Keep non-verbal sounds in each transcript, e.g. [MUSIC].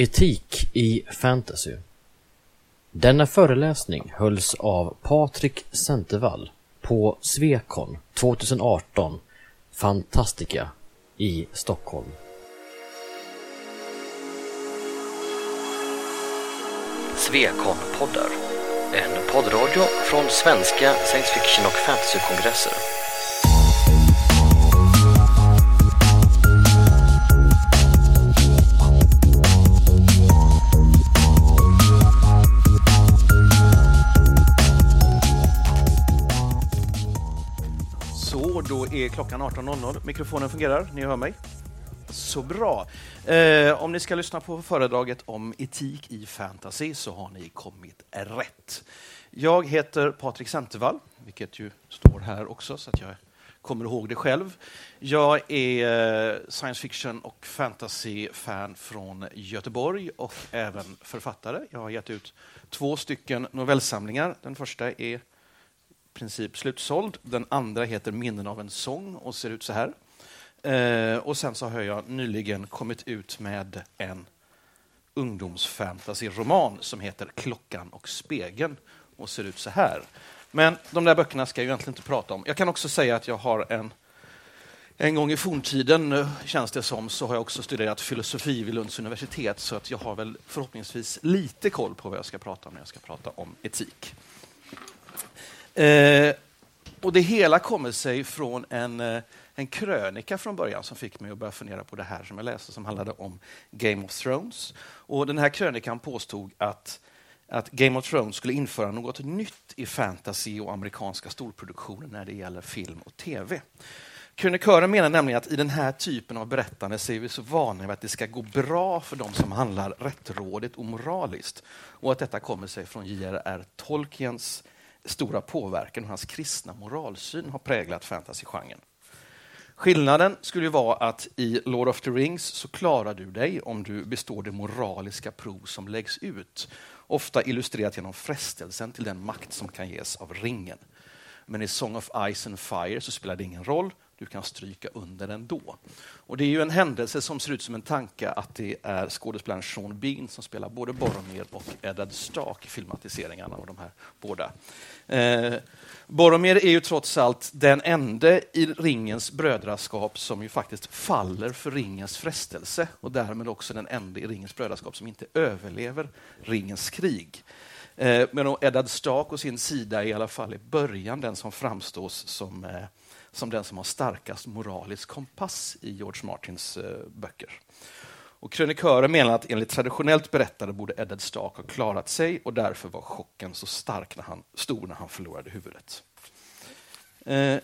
Etik i fantasy Denna föreläsning hölls av Patrik Centervall på Svekon 2018 Fantastica i Stockholm. Svekon-poddar En poddradio från svenska science fiction och fantasykongresser. Är klockan 18.00. Mikrofonen fungerar, ni hör mig? Så bra. Eh, om ni ska lyssna på föredraget om etik i fantasy så har ni kommit rätt. Jag heter Patrik Centervall, vilket ju står här också så att jag kommer ihåg det själv. Jag är eh, science fiction och fantasy-fan från Göteborg och även författare. Jag har gett ut två stycken novellsamlingar. Den första är princip slutsåld. Den andra heter Minnen av en sång och ser ut så här. Eh, och sen så har jag nyligen kommit ut med en ungdomsfantasyroman som heter Klockan och spegeln och ser ut så här. Men de där böckerna ska jag egentligen inte prata om. Jag kan också säga att jag har en en gång i forntiden, eh, känns det som, så har jag också studerat filosofi vid Lunds universitet så att jag har väl förhoppningsvis lite koll på vad jag ska prata om när jag ska prata om etik. Eh, och det hela kommer sig från en, eh, en krönika från början som fick mig att börja fundera på det här som jag läste som handlade om Game of Thrones. Och den här krönikan påstod att, att Game of Thrones skulle införa något nytt i fantasy och amerikanska storproduktioner när det gäller film och tv. Krönikören menar nämligen att i den här typen av berättande så är vi så vana vid att det ska gå bra för de som handlar rättrådigt och moraliskt och att detta kommer sig från J.R.R. Tolkiens stora påverkan och hans kristna moralsyn har präglat fantasygenren. Skillnaden skulle vara att i Lord of the Rings så klarar du dig om du består det moraliska prov som läggs ut. Ofta illustrerat genom frestelsen till den makt som kan ges av ringen. Men i Song of Ice and Fire så spelar det ingen roll, du kan stryka under ändå. Och det är ju en händelse som ser ut som en tanke att det är skådespelaren Sean Bean som spelar både Boromir och Eddard Stark i filmatiseringarna av de här båda. Eh, Boromir är ju trots allt den enda i ringens brödraskap som ju faktiskt faller för ringens frestelse och därmed också den enda i ringens brödraskap som inte överlever ringens krig. Eh, men Eddard Stark å sin sida är i alla fall i början den som framstås som eh, som den som har starkast moralisk kompass i George Martins eh, böcker. Och krönikören menar att enligt traditionellt berättande borde Eddard Stark ha klarat sig och därför var chocken så stark när han, stor när han förlorade huvudet. Eh,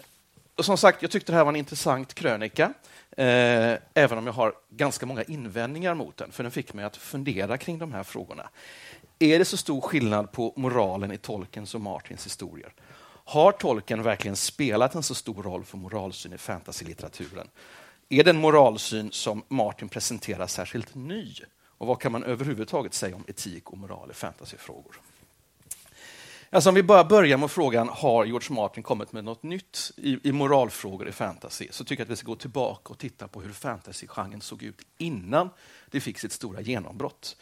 och som sagt, jag tyckte det här var en intressant krönika, eh, även om jag har ganska många invändningar mot den, för den fick mig att fundera kring de här frågorna. Är det så stor skillnad på moralen i Tolkiens och Martins historier? Har tolken verkligen spelat en så stor roll för moralsyn i fantasylitteraturen? Är den moralsyn som Martin presenterar särskilt ny? Och vad kan man överhuvudtaget säga om etik och moral i fantasyfrågor? Alltså om vi bara börjar med frågan, har George Martin kommit med något nytt i, i moralfrågor i fantasy? Så tycker jag att vi ska gå tillbaka och titta på hur fantasygenren såg ut innan det fick sitt stora genombrott.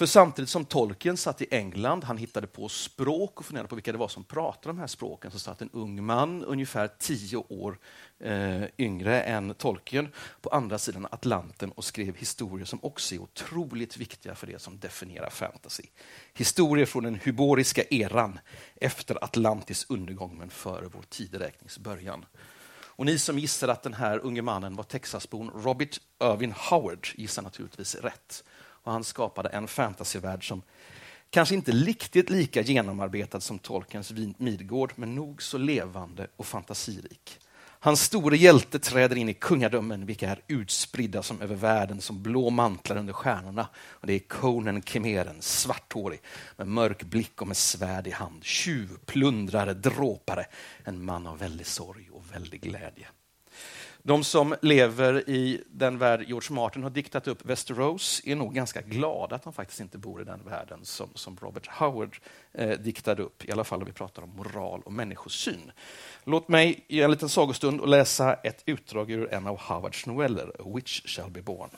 För samtidigt som Tolkien satt i England, han hittade på språk och funderade på vilka det var som pratade de här språken, så satt en ung man, ungefär tio år eh, yngre än Tolkien, på andra sidan Atlanten och skrev historier som också är otroligt viktiga för det som definierar fantasy. Historier från den hyboriska eran, efter Atlantis undergång men före vår tideräknings början. Och ni som gissar att den här unge mannen var Texasbon Robert Irvin Howard gissar naturligtvis rätt och han skapade en fantasyvärld som kanske inte riktigt lika genomarbetad som Tolkiens Midgård, men nog så levande och fantasirik. Hans store hjälte träder in i kungadömen, vilka är utspridda som över världen som blå mantlar under stjärnorna. Och det är Conan Kimeren, svarthårig, med mörk blick och med svärd i hand. Tjuv, plundrare, dråpare, en man av väldig sorg och väldig glädje. De som lever i den värld George Martin har diktat upp, Västerås, är nog ganska glada att de faktiskt inte bor i den världen som, som Robert Howard eh, diktade upp, i alla fall om vi pratar om moral och människosyn. Låt mig i en liten sagostund och läsa ett utdrag ur en av Howards noveller, Which shall be born.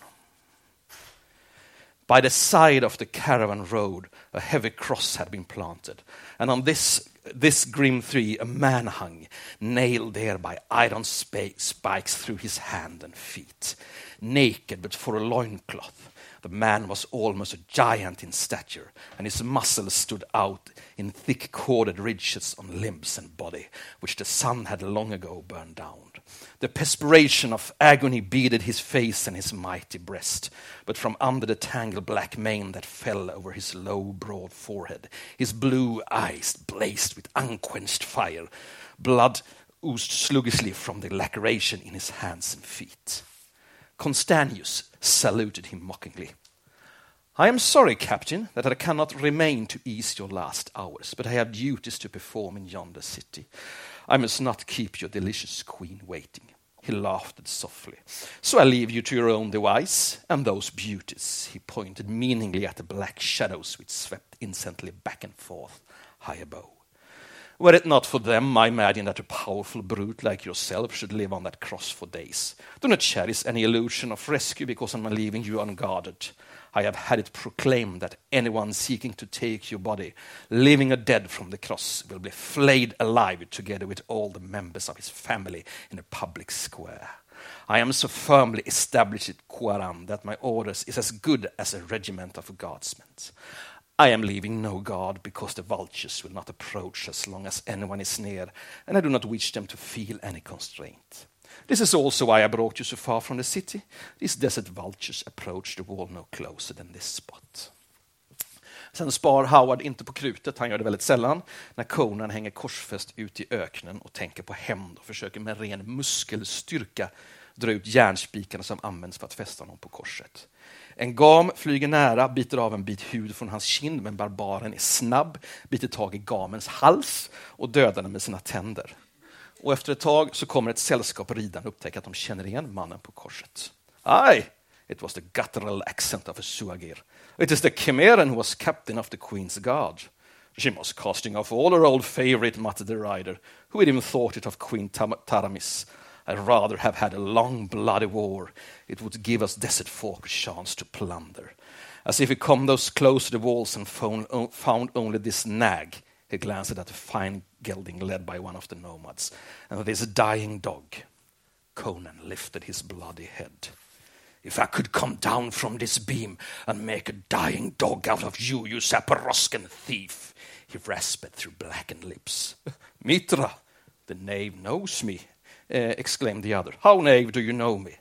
By the side of the caravan road, a heavy cross had been planted, and on this, this grim three, a man hung, nailed there by iron spikes through his hand and feet, naked but for a loincloth. The man was almost a giant in stature, and his muscles stood out in thick corded ridges on limbs and body, which the sun had long ago burned down. The perspiration of agony beaded his face and his mighty breast, but from under the tangled black mane that fell over his low, broad forehead, his blue eyes blazed with unquenched fire. Blood oozed sluggishly from the laceration in his hands and feet. Constantius saluted him mockingly. I am sorry, Captain, that I cannot remain to ease your last hours, but I have duties to perform in yonder city. I must not keep your delicious queen waiting. He laughed softly. So I leave you to your own device and those beauties. He pointed meaningly at the black shadows which swept incessantly back and forth high above. Were it not for them, I imagine that a powerful brute like yourself should live on that cross for days. Do not cherish any illusion of rescue because I'm leaving you unguarded. I have had it proclaimed that anyone seeking to take your body, living or dead from the cross, will be flayed alive together with all the members of his family in a public square. I am so firmly established at Quaram that my orders is as good as a regiment of guardsmen. I am leaving no guard because the vultures will not approach as long as anyone is near, and I do not wish them to feel any constraint. This is also why I brought you so far from the city. These desert vultures approach the wall no closer than this spot. Sen spar Howard inte på krutet, han gör det väldigt sällan, när Conan hänger korsfäst ute i öknen och tänker på hämnd och försöker med ren muskelstyrka dra ut järnspikarna som används för att fästa honom på korset. En gam flyger nära, biter av en bit hud från hans kind, men barbaren är snabb, biter tag i gamens hals och dödar den med sina tänder. Och efter ett tag så kommer ett sällskap ridande och upptäcker att de känner igen mannen på korset. Aj! it was the guttural accent of a Suagir. It is the Chimeran who was captain of the Queen's Guard. She was casting off all her old favorite, muttered the rider, who had even thought it of Queen Tam Taramis. I'd rather have had a long, bloody war. It would give us desert folk a chance to plunder. As if he come those close to the walls and found, only this nag, he glanced at the fine gelding led by one of the nomads, and this dying dog. Conan lifted his bloody head. If I could come down from this beam and make a dying dog out of you, you Zaporoskan thief, he rasped through blackened lips. [LAUGHS] Mitra, the knave knows me, uh, exclaimed the other. How, knave, do you know me?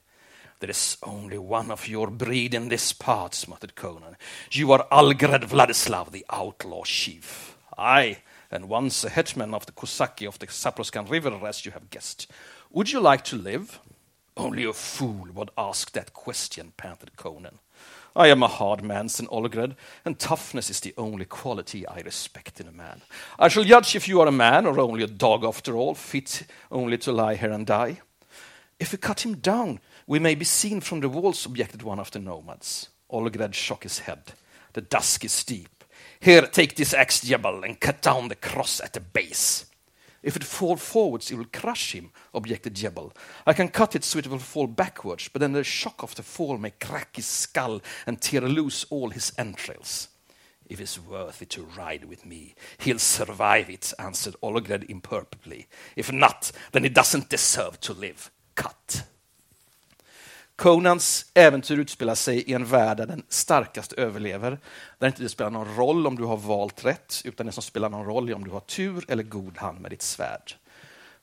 There is only one of your breed in this part, muttered Conan. You are Algred Vladislav, the outlaw chief. Aye, and once a hetman of the Kosaki of the Saproskan River, as you have guessed. Would you like to live? Only a fool would ask that question, panted Conan. I am a hard man, said Olgred, and toughness is the only quality I respect in a man. I shall judge if you are a man or only a dog after all, fit only to lie here and die. If we cut him down, we may be seen from the walls, objected one of the nomads. Olgred shook his head. The dusk is deep. Here, take this axe, Jebel, and cut down the cross at the base. If it fall forwards, it will crush him, objected Jebel. I can cut it so it will fall backwards, but then the shock of the fall may crack his skull and tear loose all his entrails. If it's worthy to ride with me, he'll survive it, answered Olgred imperturbably. If not, then he doesn't deserve to live. Cut. Conans äventyr utspelar sig i en värld där den starkaste överlever, där inte det spelar någon roll om du har valt rätt, utan det som spelar någon roll är om du har tur eller god hand med ditt svärd.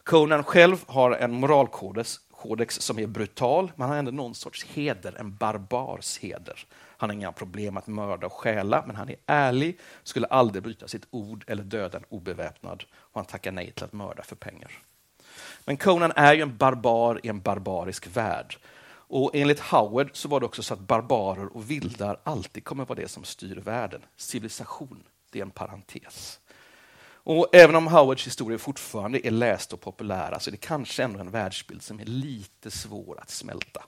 Conan själv har en moralkodex kodex som är brutal, men han har ändå någon sorts heder, en barbars heder. Han har inga problem att mörda och stjäla, men han är ärlig, skulle aldrig bryta sitt ord eller döda en obeväpnad, och han tackar nej till att mörda för pengar. Men Conan är ju en barbar i en barbarisk värld. Och enligt Howard så var det också så att barbarer och vildar alltid kommer vara det som styr världen. Civilisation, det är en parentes. Och även om Howards historia fortfarande är läst och populära så är det kanske ändå en världsbild som är lite svår att smälta.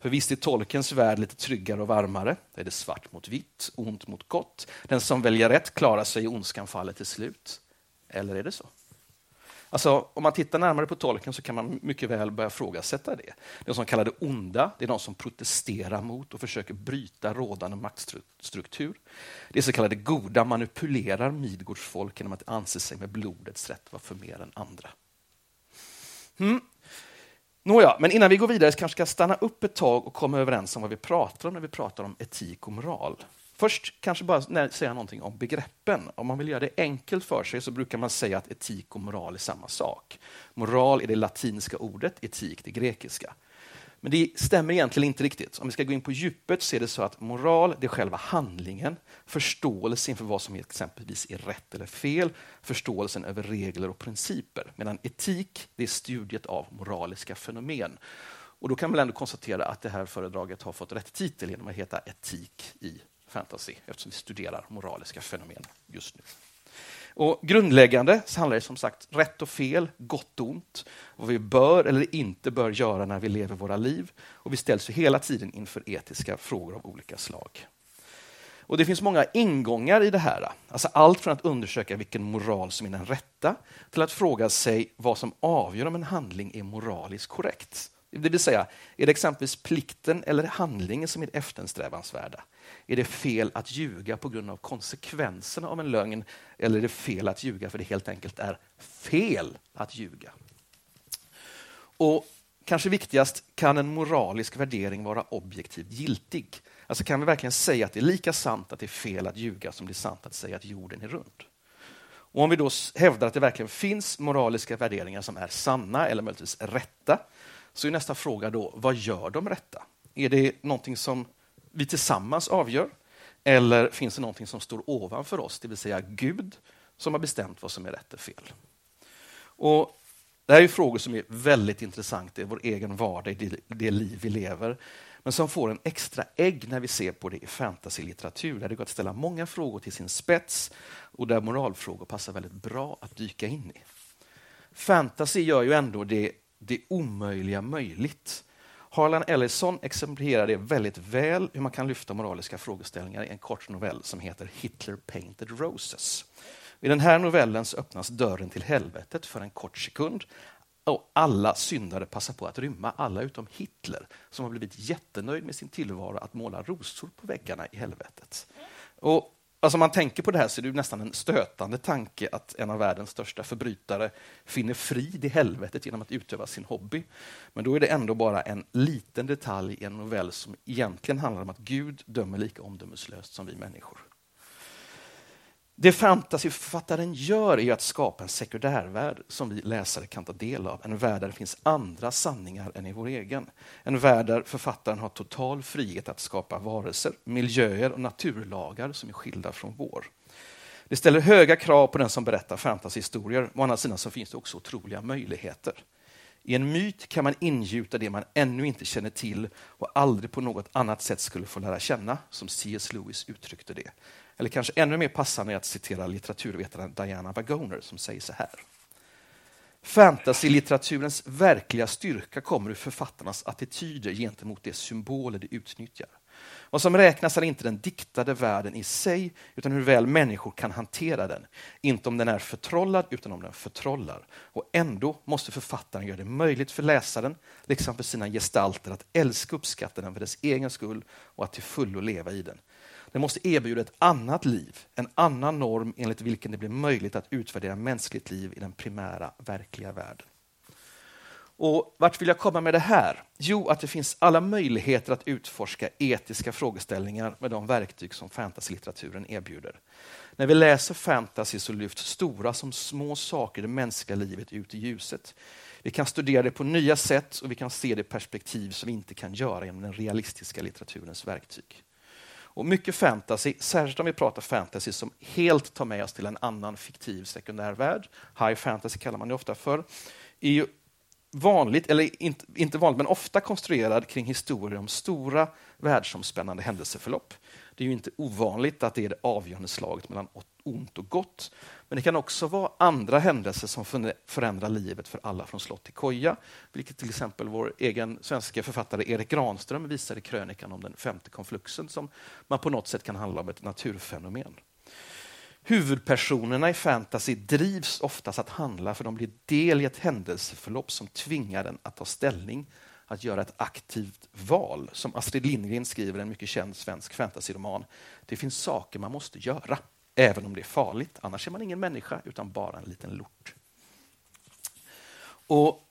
För visst är Tolkiens värld lite tryggare och varmare. Det är det svart mot vitt, ont mot gott. Den som väljer rätt klarar sig i ondskan faller till slut. Eller är det så? Alltså, om man tittar närmare på tolken så kan man mycket väl börja frågasätta det. De som kallar det onda, det är de som protesterar mot och försöker bryta rådande maktstruktur. Det så kallade goda manipulerar Midgårds folk genom att anse sig med blodets rätt vara för mer än andra. Mm. Nåja, men innan vi går vidare så kanske ska stanna upp ett tag och komma överens om vad vi pratar om när vi pratar om etik och moral. Först kanske bara säga någonting om begreppen. Om man vill göra det enkelt för sig så brukar man säga att etik och moral är samma sak. Moral är det latinska ordet, etik det grekiska. Men det stämmer egentligen inte riktigt. Om vi ska gå in på djupet så är det så att moral, det är själva handlingen, förståelse inför vad som exempelvis är rätt eller fel, förståelsen över regler och principer. Medan etik, det är studiet av moraliska fenomen. Och då kan man ändå konstatera att det här föredraget har fått rätt titel genom att heta Etik i fantasy, eftersom vi studerar moraliska fenomen just nu. Och grundläggande så handlar det som sagt rätt och fel, gott och ont, vad vi bör eller inte bör göra när vi lever våra liv. Och vi ställs hela tiden inför etiska frågor av olika slag. Och Det finns många ingångar i det här. Alltså allt från att undersöka vilken moral som är den rätta till att fråga sig vad som avgör om en handling är moraliskt korrekt. Det vill säga, är det exempelvis plikten eller handlingen som är eftersträvansvärda? Är det fel att ljuga på grund av konsekvenserna av en lögn eller är det fel att ljuga för det helt enkelt är fel att ljuga? Och kanske viktigast, kan en moralisk värdering vara objektivt giltig? Alltså kan vi verkligen säga att det är lika sant att det är fel att ljuga som det är sant att säga att jorden är rund? Och om vi då hävdar att det verkligen finns moraliska värderingar som är sanna eller möjligtvis rätta, så är nästa fråga då, vad gör de rätta? Är det någonting som vi tillsammans avgör? Eller finns det någonting som står ovanför oss, det vill säga Gud, som har bestämt vad som är rätt och fel? Och det här är frågor som är väldigt intressanta i vår egen vardag, i det, liv vi lever, men som får en extra ägg när vi ser på det i fantasylitteratur, där det går att ställa många frågor till sin spets och där moralfrågor passar väldigt bra att dyka in i. Fantasy gör ju ändå det, det omöjliga möjligt. Harlan Ellison exemplifierar det väldigt väl hur man kan lyfta moraliska frågeställningar i en kort novell som heter Hitler Painted Roses. I den här novellen öppnas dörren till helvetet för en kort sekund och alla syndare passar på att rymma, alla utom Hitler som har blivit jättenöjd med sin tillvaro att måla rosor på väggarna i helvetet. Och Alltså om man tänker på det här så är det nästan en stötande tanke att en av världens största förbrytare finner frid i helvetet genom att utöva sin hobby. Men då är det ändå bara en liten detalj i en novell som egentligen handlar om att Gud dömer lika omdömeslöst som vi människor. Det fantasyförfattaren gör är att skapa en sekundärvärld som vi läsare kan ta del av. En värld där det finns andra sanningar än i vår egen. En värld där författaren har total frihet att skapa varelser, miljöer och naturlagar som är skilda från vår. Det ställer höga krav på den som berättar fantasyhistorier. Å andra sidan så finns det också otroliga möjligheter. I en myt kan man ingjuta det man ännu inte känner till och aldrig på något annat sätt skulle få lära känna, som C.S. Lewis uttryckte det. Eller kanske ännu mer passande är att citera litteraturvetaren Diana Wagoner som säger så här. Fantasy-litteraturens verkliga styrka kommer ur författarnas attityder gentemot de symboler de utnyttjar. Vad som räknas är inte den diktade världen i sig, utan hur väl människor kan hantera den. Inte om den är förtrollad, utan om den förtrollar. Och ändå måste författaren göra det möjligt för läsaren, liksom för sina gestalter, att älska och uppskatta den för dess egen skull och att till fullo leva i den. Den måste erbjuda ett annat liv, en annan norm enligt vilken det blir möjligt att utvärdera mänskligt liv i den primära, verkliga världen. Och Vart vill jag komma med det här? Jo, att det finns alla möjligheter att utforska etiska frågeställningar med de verktyg som fantasylitteraturen erbjuder. När vi läser fantasy så lyfts stora som små saker i det mänskliga livet ut i ljuset. Vi kan studera det på nya sätt och vi kan se det perspektiv som vi inte kan göra genom den realistiska litteraturens verktyg. Och mycket fantasy, särskilt om vi pratar fantasy som helt tar med oss till en annan fiktiv sekundärvärld, high fantasy kallar man det ofta för, är ju vanligt, eller inte, inte vanligt, men ofta konstruerad kring historier om stora världsomspännande händelseförlopp. Det är ju inte ovanligt att det är det avgörande slaget mellan ont och gott. Men det kan också vara andra händelser som förändrar livet för alla från slott till koja, vilket till exempel vår egen svenska författare Erik Granström visar i krönikan om den femte konfluxen, som man på något sätt kan handla om ett naturfenomen. Huvudpersonerna i fantasy drivs oftast att handla för de blir del i ett händelseförlopp som tvingar den att ta ställning, att göra ett aktivt val. Som Astrid Lindgren skriver i en mycket känd svensk fantasyroman. Det finns saker man måste göra, även om det är farligt. Annars är man ingen människa, utan bara en liten lort. Och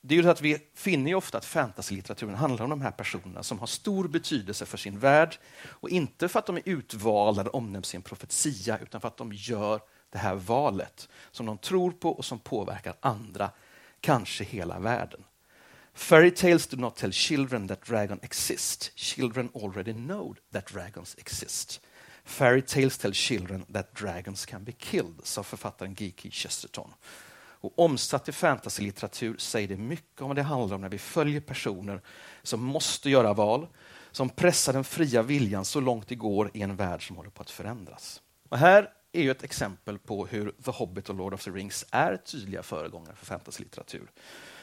det är ju att vi finner ju ofta att fantasylitteraturen handlar om de här personerna som har stor betydelse för sin värld och inte för att de är utvalda eller omnämns i en profetia utan för att de gör det här valet som de tror på och som påverkar andra, kanske hela världen. Fairy tales do not tell children that dragons exist. Children already know that dragons exist. Fairy tales tell children that dragons can be killed, sa författaren Geeky Chesterton. Och omsatt till fantasylitteratur säger det mycket om vad det handlar om när vi följer personer som måste göra val, som pressar den fria viljan så långt det går i en värld som håller på att förändras. Och här är ju ett exempel på hur The Hobbit och Lord of the Rings är tydliga föregångare för fantasylitteratur.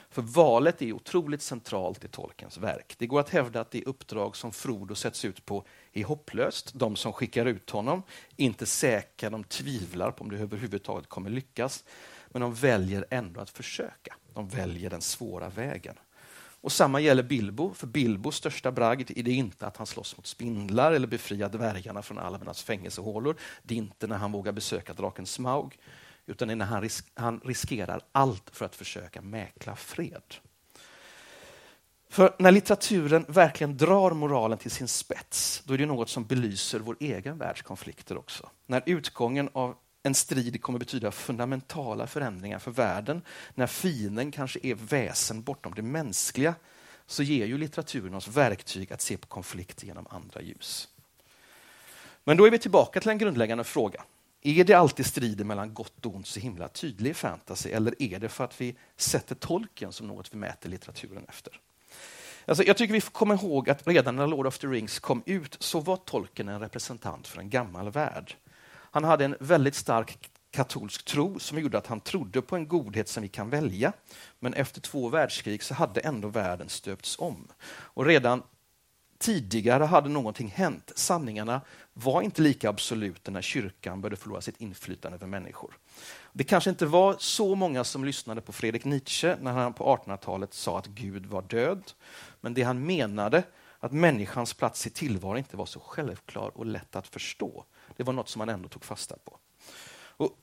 För valet är otroligt centralt i Tolkiens verk. Det går att hävda att det uppdrag som Frodo sätts ut på är hopplöst. De som skickar ut honom är inte säkra, de tvivlar på om det överhuvudtaget kommer lyckas. Men de väljer ändå att försöka. De väljer den svåra vägen. Och Samma gäller Bilbo. För Bilbos största bragd är det inte att han slåss mot spindlar eller befriar dvärgarna från alvernas fängelsehålor. Det är inte när han vågar besöka draken Smaug. Utan det är när han, risk han riskerar allt för att försöka mäkla fred. För när litteraturen verkligen drar moralen till sin spets, då är det något som belyser vår egen världs konflikter också. När utgången av en strid kommer betyda fundamentala förändringar för världen. När fienden kanske är väsen bortom det mänskliga så ger ju litteraturen oss verktyg att se på konflikt genom andra ljus. Men då är vi tillbaka till en grundläggande fråga. Är det alltid striden mellan gott och ont så himla tydlig i fantasy eller är det för att vi sätter tolken som något vi mäter litteraturen efter? Alltså, jag tycker vi får komma ihåg att redan när Lord of the Rings kom ut så var tolken en representant för en gammal värld. Han hade en väldigt stark katolsk tro som gjorde att han trodde på en godhet som vi kan välja. Men efter två världskrig så hade ändå världen stöpts om. Och redan tidigare hade någonting hänt. Sanningarna var inte lika absoluta när kyrkan började förlora sitt inflytande över människor. Det kanske inte var så många som lyssnade på Fredrik Nietzsche när han på 1800-talet sa att Gud var död. Men det han menade, att människans plats i tillvaron inte var så självklar och lätt att förstå. Det var något som man ändå tog fasta på. Och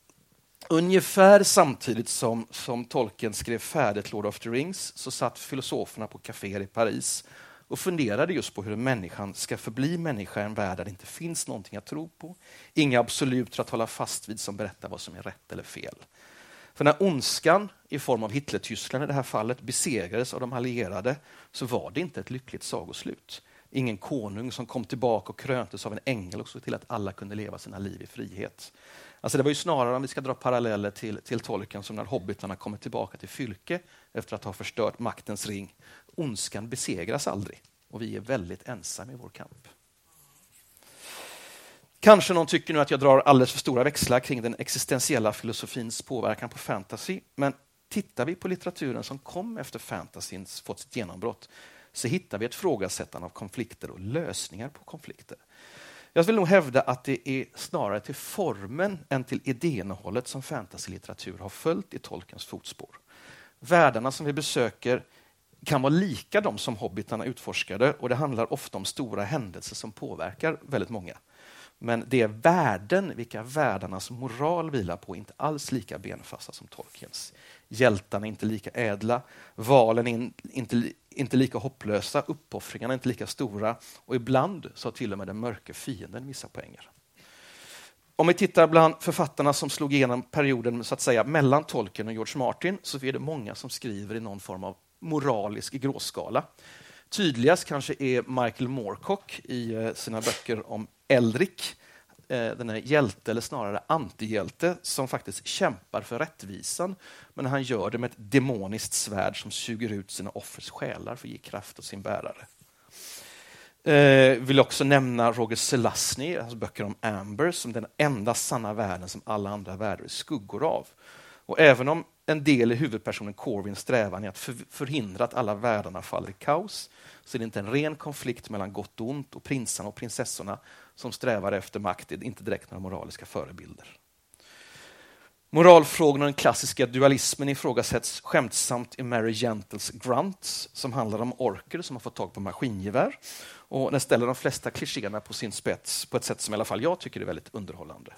ungefär samtidigt som, som Tolkien skrev färdigt Lord of the Rings så satt filosoferna på kaféer i Paris och funderade just på hur människan ska förbli människa i en värld där det inte finns någonting att tro på. Inga absoluter att hålla fast vid som berättar vad som är rätt eller fel. För när ondskan, i form av Hitler-Tyskland i det här fallet, besegrades av de allierade så var det inte ett lyckligt sagoslut ingen konung som kom tillbaka och kröntes av en ängel och såg till att alla kunde leva sina liv i frihet. Alltså det var ju snarare, om vi ska dra paralleller till, till tolken, som när hobbitarna kommer tillbaka till Fylke efter att ha förstört maktens ring. Ondskan besegras aldrig och vi är väldigt ensamma i vår kamp. Kanske någon tycker nu att jag drar alldeles för stora växlar kring den existentiella filosofins påverkan på fantasy, men tittar vi på litteraturen som kom efter fantasins fått sitt genombrott så hittar vi ett frågasättande av konflikter och lösningar på konflikter. Jag vill nog hävda att det är snarare till formen än till idéinnehållet som fantasylitteratur har följt i tolkens fotspår. Världarna som vi besöker kan vara lika de som hobbitarna utforskade och det handlar ofta om stora händelser som påverkar väldigt många. Men det är värden, vilka världarnas moral vilar på, inte alls lika benfasta som Tolkiens. Hjältarna är inte lika ädla, valen är inte, inte lika hopplösa, uppoffringarna är inte lika stora och ibland så har till och med den mörka fienden vissa poänger. Om vi tittar bland författarna som slog igenom perioden så att säga, mellan Tolkien och George Martin så är det många som skriver i någon form av moralisk gråskala. Tydligast kanske är Michael Moorcock i eh, sina böcker om Elric, eh, den här hjälte, eller snarare antihjälte, som faktiskt kämpar för rättvisan. Men han gör det med ett demoniskt svärd som suger ut sina offers själar för att ge kraft åt sin bärare. Eh, vill också nämna Roger Zelazny, hans böcker om Amber, som den enda sanna världen som alla andra världar är skuggor av. Och även om en del i huvudpersonen Corvins strävan är att förhindra att alla världarna faller i kaos. Så det är inte en ren konflikt mellan gott och ont och prinsarna och prinsessorna som strävar efter makt, det är inte direkt några moraliska förebilder. Moralfrågorna och den klassiska dualismen ifrågasätts skämtsamt i Mary Gentles Grunts som handlar om orker som har fått tag på maskingevär. Och den ställer de flesta klichéerna på sin spets på ett sätt som i alla fall jag tycker är väldigt underhållande.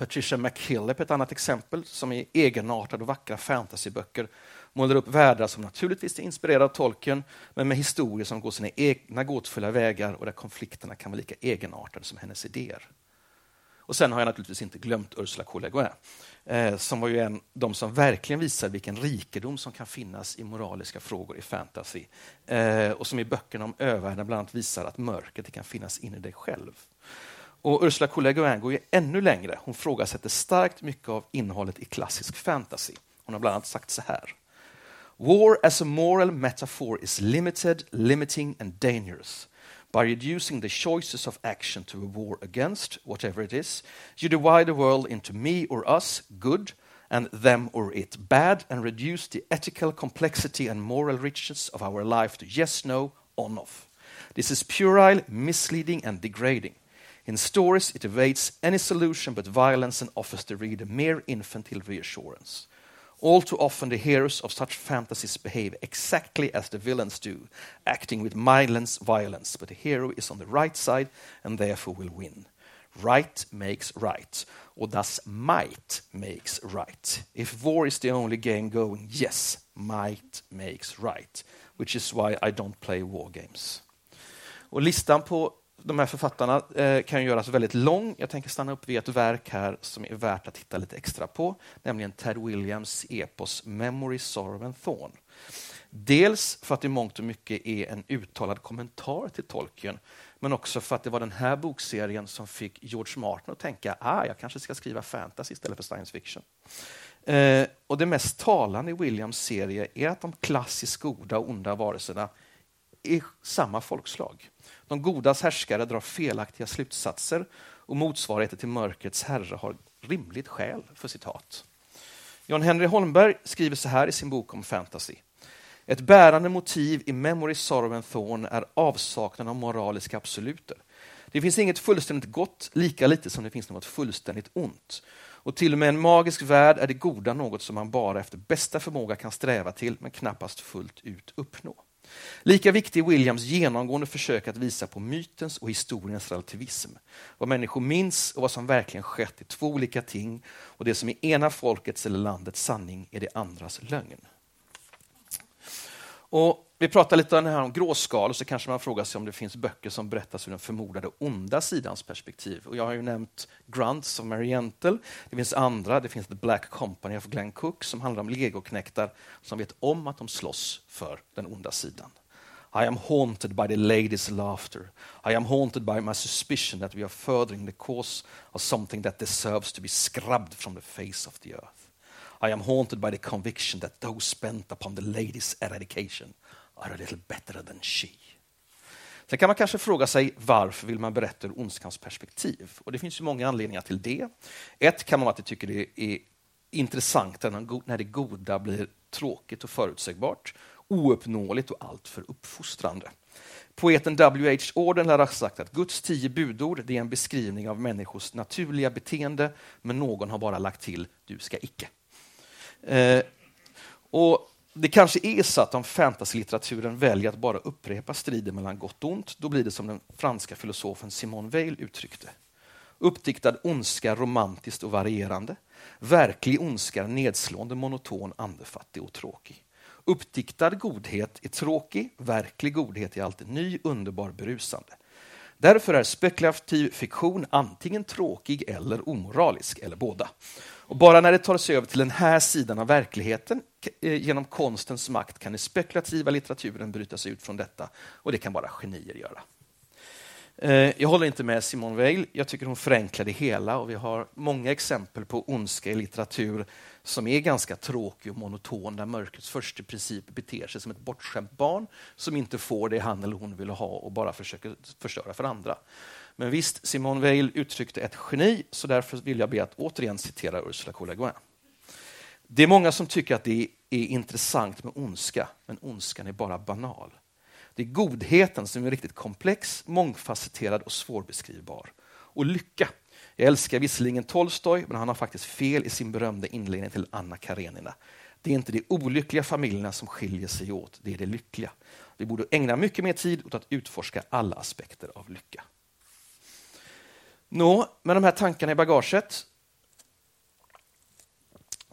Patricia McKillip är ett annat exempel som i egenartade och vackra fantasyböcker målar upp världar som naturligtvis är inspirerade av Tolkien men med historier som går sina egna gåtfulla vägar och där konflikterna kan vara lika egenartade som hennes idéer. Och sen har jag naturligtvis inte glömt Ursula K. Le Guin, eh, som var ju en de som verkligen visade vilken rikedom som kan finnas i moraliska frågor i fantasy. Eh, och som i böckerna om övärlden bland annat visar att mörkret kan finnas inne i dig själv. Och Ursula K. Le Guin går ju ännu längre. Hon frågasätter starkt mycket av innehållet i klassisk fantasy. Hon har bland annat sagt så här. War as a moral metaphor is limited, limiting and dangerous. By reducing the choices of action to a war against, whatever it is, you divide the world into me or us, good, and them or it, bad, and reduce the ethical complexity and moral richness of our life to yes, no, on, off. This is puerile, misleading, and degrading. In stories, it evades any solution but violence and offers the reader mere infantile reassurance. All too often, the heroes of such fantasies behave exactly as the villains do, acting with mindless violence, but the hero is on the right side and therefore will win. Right makes right, or thus might makes right. If war is the only game going, yes, might makes right, which is why I don't play war games. Och listan på de här författarna eh, kan göras väldigt lång. Jag tänker stanna upp vid ett verk här som är värt att titta lite extra på, nämligen Ted Williams epos Memory, Sorrow and Thorn. Dels för att det i mångt och mycket är en uttalad kommentar till Tolkien, men också för att det var den här bokserien som fick George Martin att tänka ah, jag kanske ska skriva fantasy istället för science fiction. Eh, och Det mest talande i Williams serie är att de klassiskt goda och onda varelserna är samma folkslag. De godas härskare drar felaktiga slutsatser och motsvarigheten till mörkrets herre har rimligt skäl för citat. John Henry Holmberg skriver så här i sin bok om fantasy. Ett bärande motiv i Memory, Sorrow and Thorn är avsaknaden av moraliska absoluter. Det finns inget fullständigt gott, lika lite som det finns något fullständigt ont. Och till och med en magisk värld är det goda något som man bara efter bästa förmåga kan sträva till, men knappast fullt ut uppnå. Lika viktig är Williams genomgående försök att visa på mytens och historiens relativism. Vad människor minns och vad som verkligen skett är två olika ting och det som är ena folkets eller landets sanning är det andras lögn. Och vi pratar lite om, här om gråskal, och så kanske man frågar sig om det finns böcker som berättas ur den förmodade onda sidans perspektiv. Och jag har ju nämnt Grunts av Mary Gentle. Det finns andra. Det finns The Black Company of Glenn Cook som handlar om legoknektar som vet om att de slåss för den onda sidan. I am haunted by the lady's laughter. I am haunted by my suspicion that we are furthering the cause of something that deserves to be scrubbed from the face of the earth. I am haunted by the conviction that those spent upon the lady's eradication are a little better than she. Sen kan man kanske fråga sig varför vill man berätta ur ondskans perspektiv? Och det finns ju många anledningar till det. Ett kan vara att jag tycker det är intressant när det goda blir tråkigt och förutsägbart, ouppnåeligt och alltför uppfostrande. Poeten W.H. Auden lär ha sagt att Guds tio budord är en beskrivning av människors naturliga beteende, men någon har bara lagt till du ska icke. Eh, och det kanske är så att om fantasylitteraturen väljer att bara upprepa striden mellan gott och ont, då blir det som den franska filosofen Simone Weil uttryckte. Uppdiktad ondska romantiskt och varierande. Verklig ondska nedslående, monoton, andefattig och tråkig. Uppdiktad godhet är tråkig, verklig godhet är alltid ny, underbar, berusande. Därför är spekulativ fiktion antingen tråkig eller omoralisk, eller båda. Och bara när det tar sig över till den här sidan av verkligheten eh, genom konstens makt kan den spekulativa litteraturen bryta sig ut från detta. Och det kan bara genier göra. Eh, jag håller inte med Simone Weil. Jag tycker hon förenklar det hela och vi har många exempel på ondska i litteratur som är ganska tråkig och monoton, där mörkrets första princip beter sig som ett bortskämt barn som inte får det han eller hon vill ha och bara försöker förstöra för andra. Men visst, Simone Weil uttryckte ett geni, så därför vill jag be att återigen citera Ursula K. Le Guin. Det är många som tycker att det är intressant med ondska, men ondskan är bara banal. Det är godheten som är riktigt komplex, mångfacetterad och svårbeskrivbar. Och lycka. Jag älskar visserligen Tolstoj, men han har faktiskt fel i sin berömda inledning till Anna Karenina. Det är inte de olyckliga familjerna som skiljer sig åt, det är det lyckliga. Vi borde ägna mycket mer tid åt att utforska alla aspekter av lycka. Nå, med de här tankarna i bagaget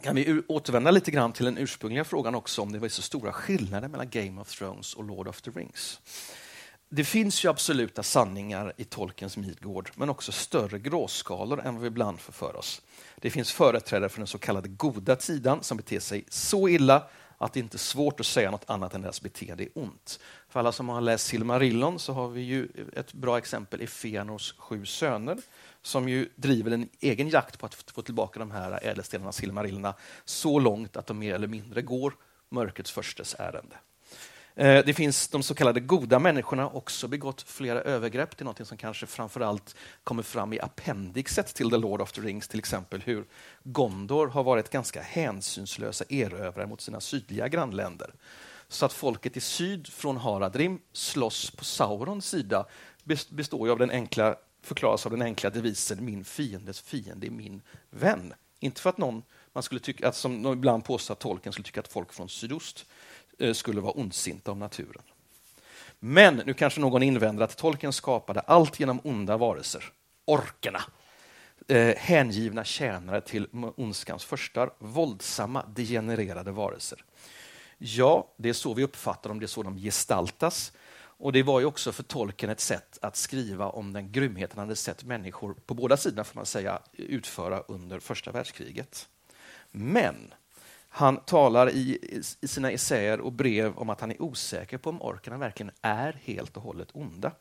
kan vi återvända lite grann till den ursprungliga frågan också om det var så stora skillnader mellan Game of Thrones och Lord of the Rings. Det finns ju absoluta sanningar i Tolkiens Midgård, men också större gråskalor än vad vi ibland får för oss. Det finns företrädare för den så kallade goda sidan som beter sig så illa att det inte är svårt att säga något annat än deras beteende är ont. För alla som har läst Silmarillon så har vi ju ett bra exempel i Fenors sju söner som ju driver en egen jakt på att få tillbaka de här ädelstenarna, silmarillerna, så långt att de mer eller mindre går mörkrets förstes ärende. Eh, det finns de så kallade goda människorna också begått flera övergrepp. Det är något som kanske framförallt kommer fram i appendixet till The Lord of the Rings, till exempel hur Gondor har varit ganska hänsynslösa erövrare mot sina sydliga grannländer. Så att folket i syd från Haradrim slåss på Saurons sida består av den enkla, förklaras av den enkla devisen min fiendes fiende är min vän. Inte för att någon, man skulle tycka, att som ibland påstår att tolken skulle tycka att folk från sydost Eh, skulle vara ondsinta om naturen. Men nu kanske någon invänder att tolken skapade allt genom onda varelser, orkerna, eh, hängivna tjänare till ondskans förstar, våldsamma, degenererade varelser. Ja, det är så vi uppfattar dem, det är så de gestaltas. Och Det var ju också för tolken ett sätt att skriva om den grymhet han hade sett människor på båda sidorna får man säga, utföra under första världskriget. Men han talar i, i sina essäer och brev om att han är osäker på om orkarna verkligen är helt och hållet onda.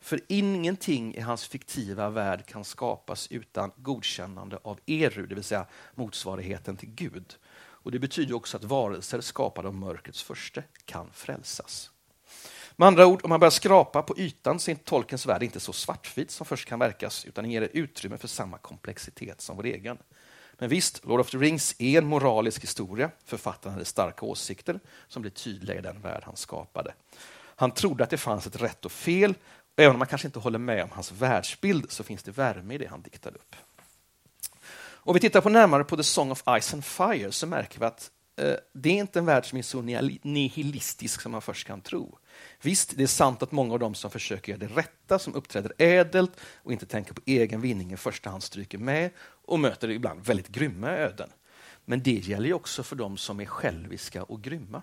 För ingenting i hans fiktiva värld kan skapas utan godkännande av Eru, det vill säga motsvarigheten till Gud. Och Det betyder också att varelser skapade av mörkrets första kan frälsas. Med andra ord, om man börjar skrapa på ytan så är tolkens värld inte så svartvit som först kan verkas, utan ger utrymme för samma komplexitet som vår egen. Men visst, Lord of the Rings är en moralisk historia. Författaren hade starka åsikter som blev tydliga i den värld han skapade. Han trodde att det fanns ett rätt och fel. Och även om man kanske inte håller med om hans världsbild så finns det värme i det han diktade upp. Om vi tittar på närmare på The Song of Ice and Fire så märker vi att eh, det är inte en värld som är så nihilistisk som man först kan tro. Visst, det är sant att många av dem som försöker göra det rätta, som uppträder ädelt och inte tänker på egen vinning i första hand stryker med och möter ibland väldigt grymma öden. Men det gäller ju också för dem som är själviska och grymma.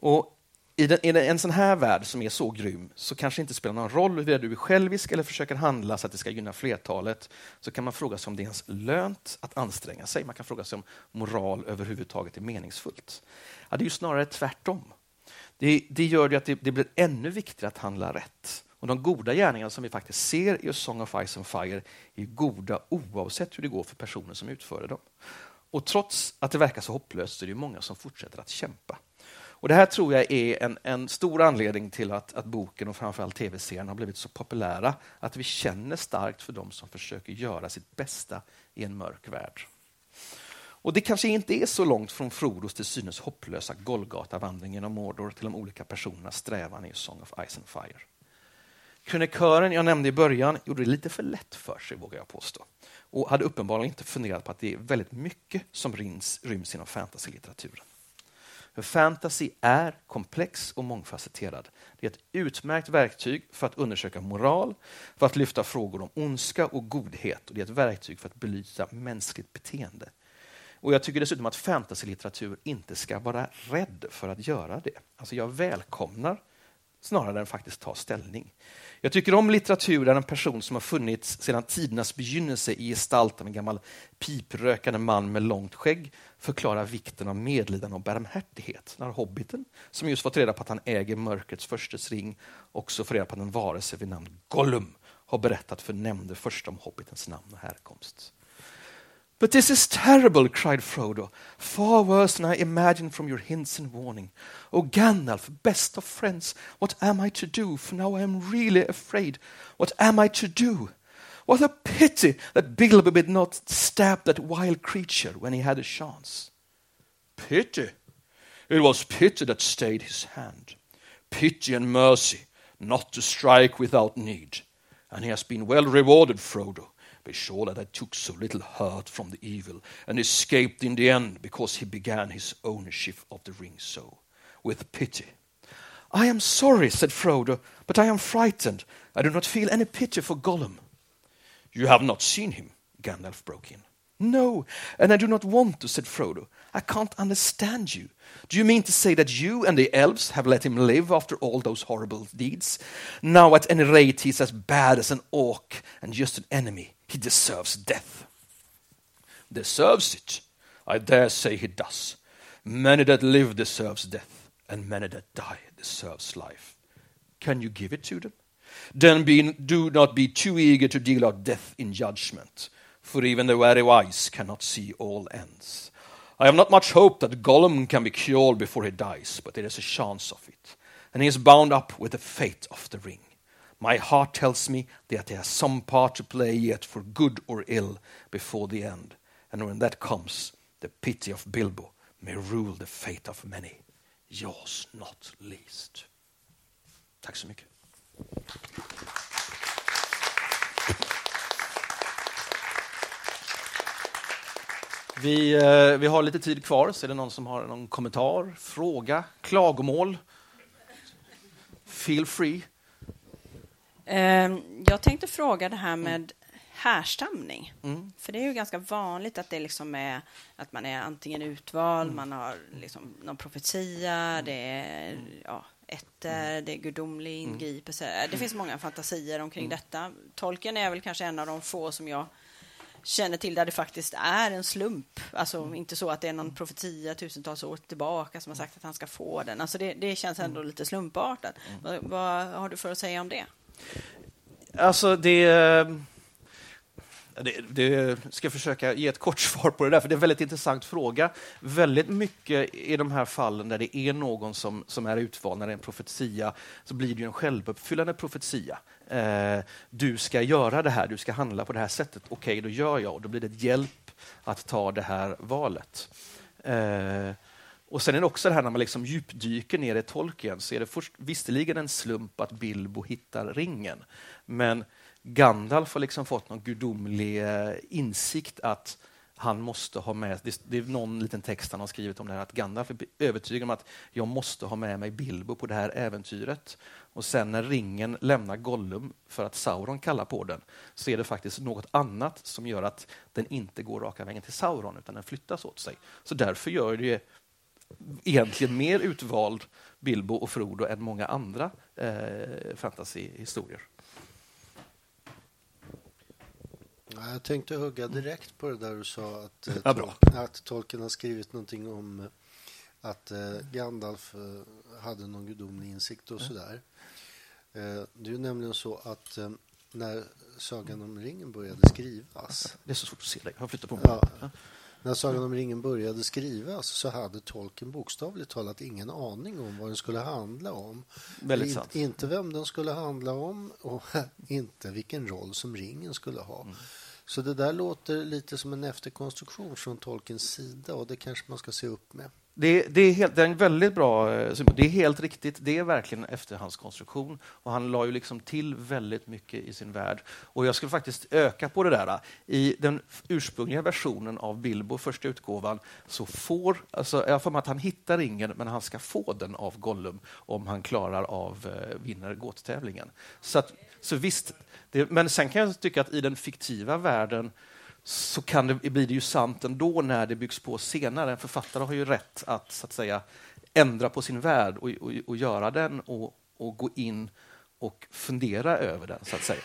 Och i, den, I en sån här värld som är så grym så kanske det inte spelar någon roll huruvida du är självisk eller försöker handla så att det ska gynna flertalet. Så kan man fråga sig om det är ens lönt att anstränga sig. Man kan fråga sig om moral överhuvudtaget är meningsfullt. Ja, det är ju snarare tvärtom. Det, det gör att det, det, blir ännu viktigare att handla rätt. Och De goda gärningarna som vi faktiskt ser i A Song of Ice and Fire är goda oavsett hur det går för personen som utför dem. Och trots att det verkar så hopplöst så är det många som fortsätter att kämpa. Och Det här tror jag är en, en stor anledning till att, att boken och framförallt tv-serien har blivit så populära. Att vi känner starkt för dem som försöker göra sitt bästa i en mörk värld. Och det kanske inte är så långt från Frodos till synes hopplösa Golgata-vandring genom Mordor till de olika personernas strävan i Song of Ice and Fire. Krönikören jag nämnde i början gjorde det lite för lätt för sig, vågar jag påstå. Och hade uppenbarligen inte funderat på att det är väldigt mycket som ryms, ryms inom fantasy-litteraturen. För fantasy är komplex och mångfacetterad. Det är ett utmärkt verktyg för att undersöka moral, för att lyfta frågor om ondska och godhet. Och det är ett verktyg för att belysa mänskligt beteende. Och Jag tycker dessutom att fantasylitteratur inte ska vara rädd för att göra det. Alltså jag välkomnar snarare än faktiskt ta ställning. Jag tycker om litteratur där en person som har funnits sedan tidernas begynnelse i gestalt av en gammal piprökande man med långt skägg förklarar vikten av medlidande och barmhärtighet. När hobbiten, som just fått reda på att han äger mörkrets förstes ring, också får reda på att en varelse vid namn Gollum har berättat för nämnde först om hobbitens namn och härkomst. But this is terrible, cried Frodo, far worse than I imagined from your hints and warning. O Gandalf, best of friends, what am I to do? For now I am really afraid. What am I to do? What a pity that Bilbo did not stab that wild creature when he had a chance. Pity. It was pity that stayed his hand. Pity and mercy, not to strike without need. And he has been well rewarded, Frodo. Be sure that I took so little hurt from the evil and escaped in the end because he began his ownership of the ring so, with pity. I am sorry, said Frodo, but I am frightened. I do not feel any pity for Gollum. You have not seen him, Gandalf broke in. No, and I do not want to, said Frodo. I can't understand you. Do you mean to say that you and the elves have let him live after all those horrible deeds? Now, at any rate, he's as bad as an orc and just an enemy. He deserves death. Deserves it? I dare say he does. Many that live deserves death, and many that die deserves life. Can you give it to them? Then be, do not be too eager to deal out death in judgment, for even the very wise cannot see all ends. I have not much hope that Gollum can be cured before he dies, but there is a chance of it, and he is bound up with the fate of the ring. My heart tells me that he has some part to play yet for good or ill before the end, and when that comes, the pity of Bilbo may rule the fate of many, yours not least. Tack så mycket. Vi, eh, vi har lite tid kvar, så är det någon som har någon kommentar, fråga, klagomål? Feel free. Ehm, Jag tänkte fråga det här med härstamning. För det är ju ganska vanligt att det liksom är att man är antingen utvald, man har liksom någon profetia, det är ja, ätter, det är gudomlig ingripelse. Det finns många fantasier omkring detta. Tolken är väl kanske en av de få som jag känner till där det faktiskt är en slump. Alltså inte så att det är någon profetia tusentals år tillbaka som har sagt att han ska få den. Alltså det, det känns ändå lite slumpartat. Vad, vad har du för att säga om det? Alltså det, eh, det, ska försöka ge ett kort [LAUGHS] svar på det där, för det är en väldigt intressant fråga. Väldigt mycket i de här fallen där det är någon som, som är utvald, när det är en profetia, så blir det ju en självuppfyllande profetia. Eh, du ska göra det här, du ska handla på det här sättet. Okej, då gör jag och då blir det ett hjälp att ta det här valet. Eh, och sen är det också det här när man liksom djupdyker ner i Tolkien så är det först visserligen en slump att Bilbo hittar ringen. Men Gandalf har liksom fått någon gudomlig eh, insikt att han måste ha med, det, det är någon liten text han har skrivit om det här, att Gandalf är övertygad om att jag måste ha med mig Bilbo på det här äventyret. Och sen när ringen lämnar Gollum för att Sauron kallar på den, så är det faktiskt något annat som gör att den inte går raka vägen till Sauron, utan den flyttas åt sig. Så därför gör det egentligen mer utvald Bilbo och Frodo än många andra eh, fantasyhistorier. Ja, jag tänkte hugga direkt på det där du sa att, eh, Ja, bra. Att Tolkien har skrivit någonting om eh, att eh, Gandalf hade någon gudomlig insikt och sådär. Eh, det är ju nämligen så att när Sagan om ringen började skrivas Det är så svårt att se dig. Jag flyttar på mig. Ja. När Sagan om ringen började skrivas så hade Tolkien bokstavligt talat ingen aning om vad den skulle handla om. Väldigt In, sant. Inte vem den skulle handla om och [LAUGHS] inte vilken roll som ringen skulle ha. Mm. Så det där låter lite som en efterkonstruktion från Tolkiens sida och det kanske man ska se upp med. Det, det, är helt, det är en väldigt bra eh, symbol. Det är helt riktigt. Det är verkligen en efterhandskonstruktion. Och han la ju liksom till väldigt mycket i sin värld. Och jag skulle faktiskt öka på det där. Eh, I den ursprungliga versionen av Bilbo, första utgåvan, så får, alltså, jag har för mig att han hittar ringen, men han ska få den av Gollum om han klarar av, eh, vinner gåttävlingen. Så, att, så visst, det, men sen kan jag tycka att i den fiktiva världen så kan det, blir det ju sant ändå när det byggs på senare. En författare har ju rätt att, så att säga, ändra på sin värld och, och, och göra den och, och gå in och fundera över den, så att säga.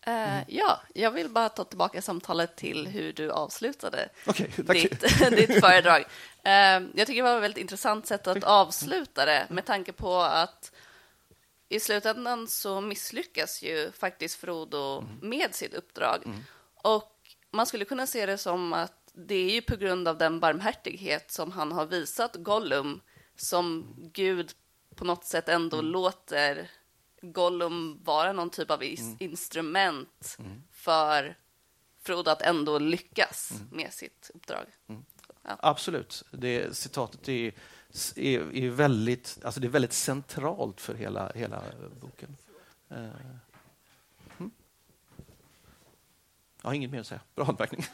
Eh, ja, jag vill bara ta tillbaka samtalet till hur du avslutade tack. ditt, [LAUGHS] ditt föredrag. Eh, jag tycker det var ett väldigt intressant sätt att avsluta det med tanke på att i slutändan så misslyckas ju faktiskt Frodo med sitt uppdrag. Och man skulle kunna se det som att det är ju på grund av den barmhärtighet som han har visat Gollum som Gud på något sätt ändå låter Gollum vara någon typ av is- instrument för Frodo att ändå lyckas med sitt uppdrag. Ja. Absolut. Det, citatet är, är, är, väldigt, alltså det är väldigt centralt för hela, hela boken. Hmm. Jag har inget mer att säga. Bra anmärkning.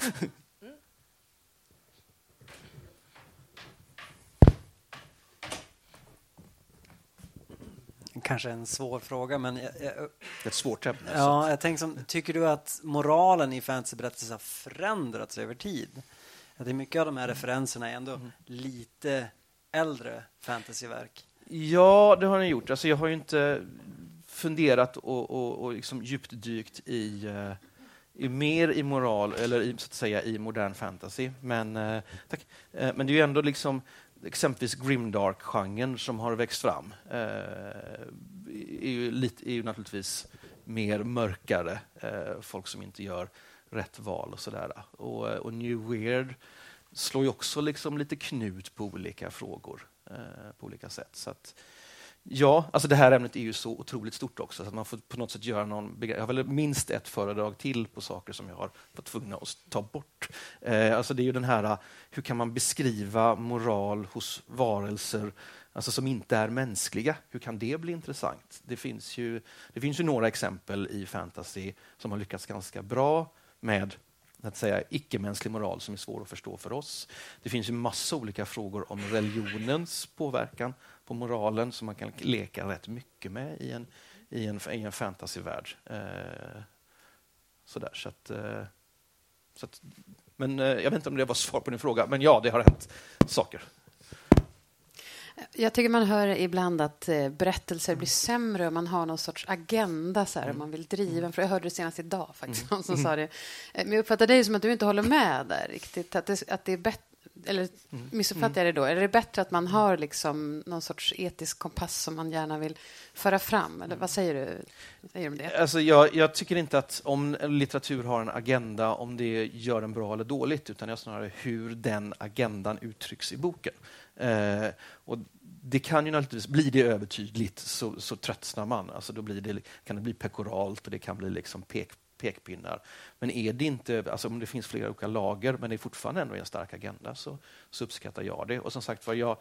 Kanske en svår fråga, men... Jag, jag, ett svårt ämne. Ja, jag tänker som, tycker du att moralen i fantasyberättelser har förändrats över tid? Att det är mycket av de här referenserna är ändå mm. lite äldre fantasyverk. Ja, det har den gjort. Alltså, jag har ju inte funderat och, och, och liksom djupdykt i, eh, i mer i moral, eller i, så att säga i modern fantasy. Men, eh, tack. Eh, men det är ju ändå liksom exempelvis grimdark-genren som har växt fram eh, är, ju lite, är ju naturligtvis mer mörkare. Eh, folk som inte gör rätt val och sådär. Och, eh, och New Weird slår ju också liksom lite knut på olika frågor eh, på olika sätt. Så att, Ja, alltså det här ämnet är ju så otroligt stort också, så att man får på något sätt göra någon... Jag har väl minst ett föredrag till på saker som jag har varit tvungna att ta bort. Eh, alltså det är ju den här, hur kan man beskriva moral hos varelser alltså som inte är mänskliga? Hur kan det bli intressant? Det finns ju, det finns ju några exempel i fantasy som har lyckats ganska bra med att säga icke-mänsklig moral som är svår att förstå för oss. Det finns ju massa olika frågor om religionens påverkan på moralen som man kan leka rätt mycket med i en, i en, i en fantasyvärld. Eh, sådär, så att, eh, så att, men eh, jag vet inte om det var svar på din fråga, men ja, det har hänt saker. Jag tycker man hör ibland att eh, berättelser blir sämre och man har någon sorts agenda så här, mm. man vill driva. För jag hörde det senast idag faktiskt, mm. någon som sa det. Eh, men jag uppfattar dig som att du inte håller med där riktigt. Att det, att det är bättre eller mm. missuppfattar jag det då? Är det bättre att man har liksom någon sorts etisk kompass som man gärna vill föra fram? Eller vad säger du, säger du om det? Alltså jag, jag, tycker inte att om litteratur har en agenda, om det gör den bra eller dåligt, utan jag snarare hur den agendan uttrycks i boken. Eh, och det kan ju naturligtvis, blir det övertydligt så, så tröttnar man. Alltså då blir det, kan det bli pekoralt och det kan bli liksom pek, pekpinnar. Men är det inte, alltså om det finns flera olika lager men det är fortfarande ändå en stark agenda så, så uppskattar jag det. Och som sagt var, jag,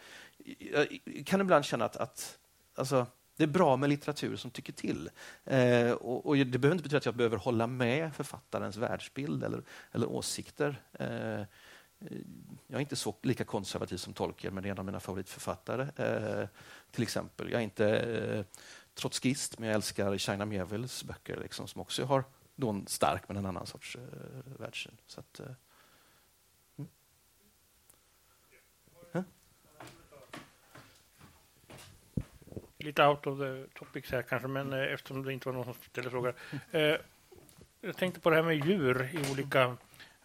jag kan ibland känna att, att alltså, det är bra med litteratur som tycker till. Eh, och, och, Det behöver inte betyda att jag behöver hålla med författarens världsbild eller, eller åsikter. Eh, jag är inte så lika konservativ som Tolkien, men det är en av mina favoritförfattare. Eh, till exempel. Jag är inte eh, trotskist, men jag älskar China Miévilles böcker, liksom, som också har då en stark men en annan sorts eh, världssyn. Så att, eh, mm. huh? Lite out of the topics här kanske, men eh, eftersom det inte var någon som ställde frågor. Eh, jag tänkte på det här med djur i olika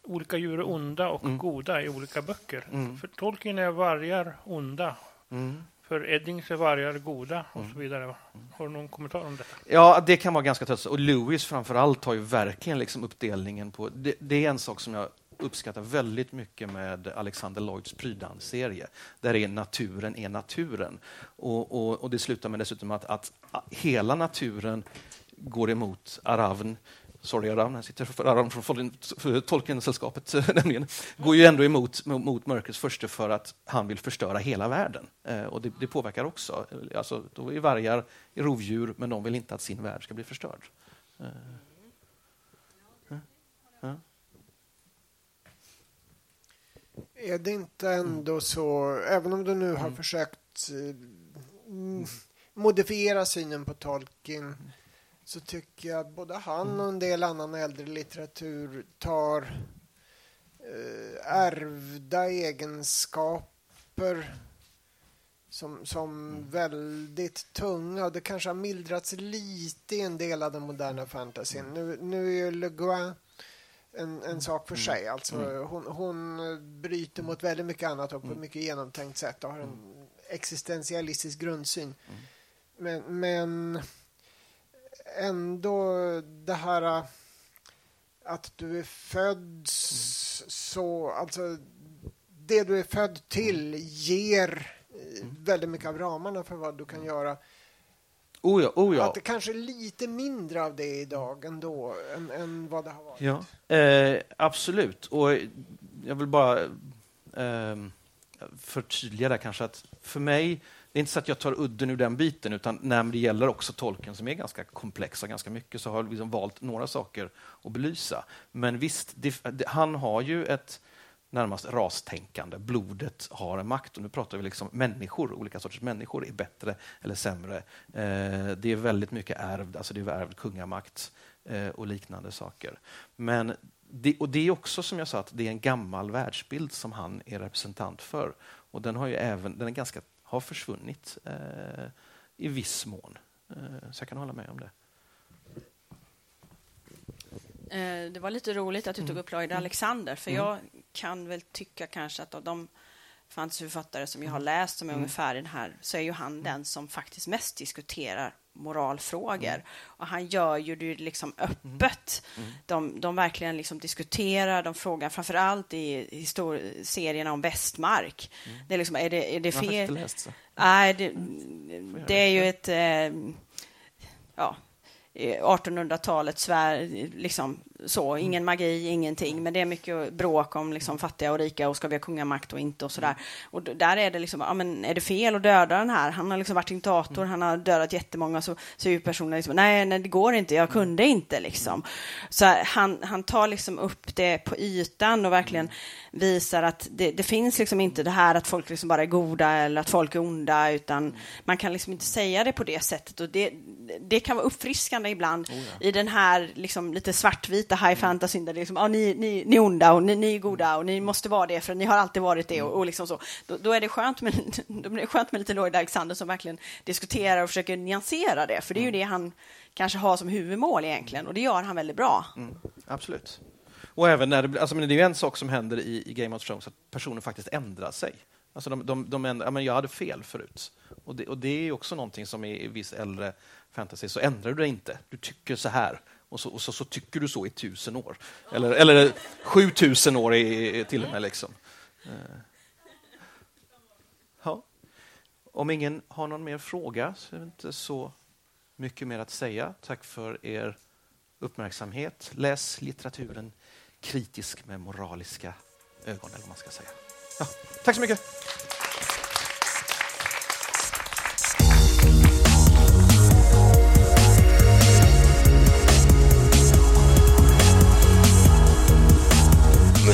olika djur är onda och mm. goda i olika böcker. Mm. För Tolkien är vargar onda. Mm. För Eddings är vargar goda och så mm. vidare. Har du någon kommentar om det? Ja, det kan vara ganska trött. Och Lewis framför allt har ju verkligen liksom uppdelningen på... Det, det, är en sak som jag uppskattar väldigt mycket med Alexander Lloyds Prydan-serie. Där är naturen är naturen. Och, och, och det slutar med dessutom att, att hela naturen går emot Aravn sorry Aram, jag sitter Aram från Tolkien-sällskapet nämligen, går ju ändå emot mot mörkrets första för att han vill förstöra hela världen. Eh, och det, det, påverkar också. Alltså, då är vargar är rovdjur, men de vill inte att sin värld ska bli förstörd. Eh. Är det inte ändå så, även om du nu har mm. försökt eh, modifiera synen på Tolkien, så tycker jag att både han och en del annan äldre litteratur tar eh, ärvda egenskaper som, som mm. väldigt tunga. Och det kanske har mildrats lite i en del av den moderna. Mm. Nu, nu är ju Le Guin en, en sak för mm. sig. Alltså, mm. hon, hon bryter mot väldigt mycket annat och på ett mycket genomtänkt sätt och har en existentialistisk grundsyn. Men, men ändå det här äh, att du är född så, alltså det du är född till ger äh, väldigt mycket av ramarna för vad du kan göra. Oh ja, oh ja. Att det kanske är lite mindre av det idag ändå än, än vad det har varit. Ja, eh, absolut. Och jag vill bara eh, förtydliga där kanske att för mig, det är inte så att jag tar udden ur den biten, utan när det gäller också tolken som är ganska komplexa ganska mycket, så har jag liksom valt några saker att belysa. Men visst, det, det, han har ju ett närmast rastänkande. Blodet har en makt. Och nu pratar vi liksom människor, olika sorters människor är bättre eller sämre. Eh, det är väldigt mycket ärvd, alltså det är ärvd kungamakt eh, och liknande saker. Men det, och det är också som jag sa, att det är en gammal världsbild som han är representant för. Och den har ju även, den är ganska, har försvunnit eh, i viss mån. Eh, så jag kan hålla med om det. Eh, det var lite roligt att du tog Mm. upp Lloyd Alexander, för jag kan väl tycka kanske att av de fantasyförfattare som jag har läst som är ungefär i den här, så är ju han den som faktiskt mest diskuterar moralfrågor. Och han gör ju det liksom öppet. De, de verkligen liksom diskuterar, de frågar framför allt i histor- serierna om Västmark. Det är, liksom, är, det, är det Jag har faktiskt fel? inte läst så. Nej, det, det är ju ett... Eh, ja, eh, 1800-talet, svär, liksom så. Ingen magi, ingenting. Men det är mycket bråk om liksom, fattiga och rika och ska vi ha kungamakt och inte och sådär. Och d- där är det liksom, ja men är det fel att döda den här? Han har liksom varit diktator, han har dödat jättemånga. Så, så är ju personen liksom, nej, nej, det går inte, jag kunde inte liksom. Så han, han tar liksom upp det på ytan och verkligen visar att det, det finns liksom inte det här att folk liksom bara är goda eller att folk är onda, utan man kan liksom inte säga det på det sättet. Och det, det kan vara uppfriskande ibland i den här liksom lite svartvita high fantasy där det liksom, ah, ni, ni, ni är onda och ni, ni är goda och ni måste vara det för ni har alltid varit det och, och liksom så. Då, då är det skönt med, [LAUGHS] då är det skönt med lite Lloyd Alexander som verkligen diskuterar och försöker nyansera det, för det är ju det han kanske har som huvudmål egentligen och det gör han väldigt bra. Absolut. Och även när det, alltså, men det är ju en sak som händer i, i Game of Thrones, att personen faktiskt ändrar sig. Alltså de, de, de ändrar, ja, men jag hade fel förut. Och det, och det är också någonting som i, i viss äldre fantasy, så ändrar du dig inte. Du tycker så här. Och så, och så, så tycker du så i tusen år. Eller, eller sju tusen år i, till och med. Liksom. Eh. Ja. Om ingen har någon mer fråga så är det inte så mycket mer att säga. Tack för er uppmärksamhet. Läs litteraturen kritisk med moraliska ögon, eller vad man ska säga. Ja, tack så mycket!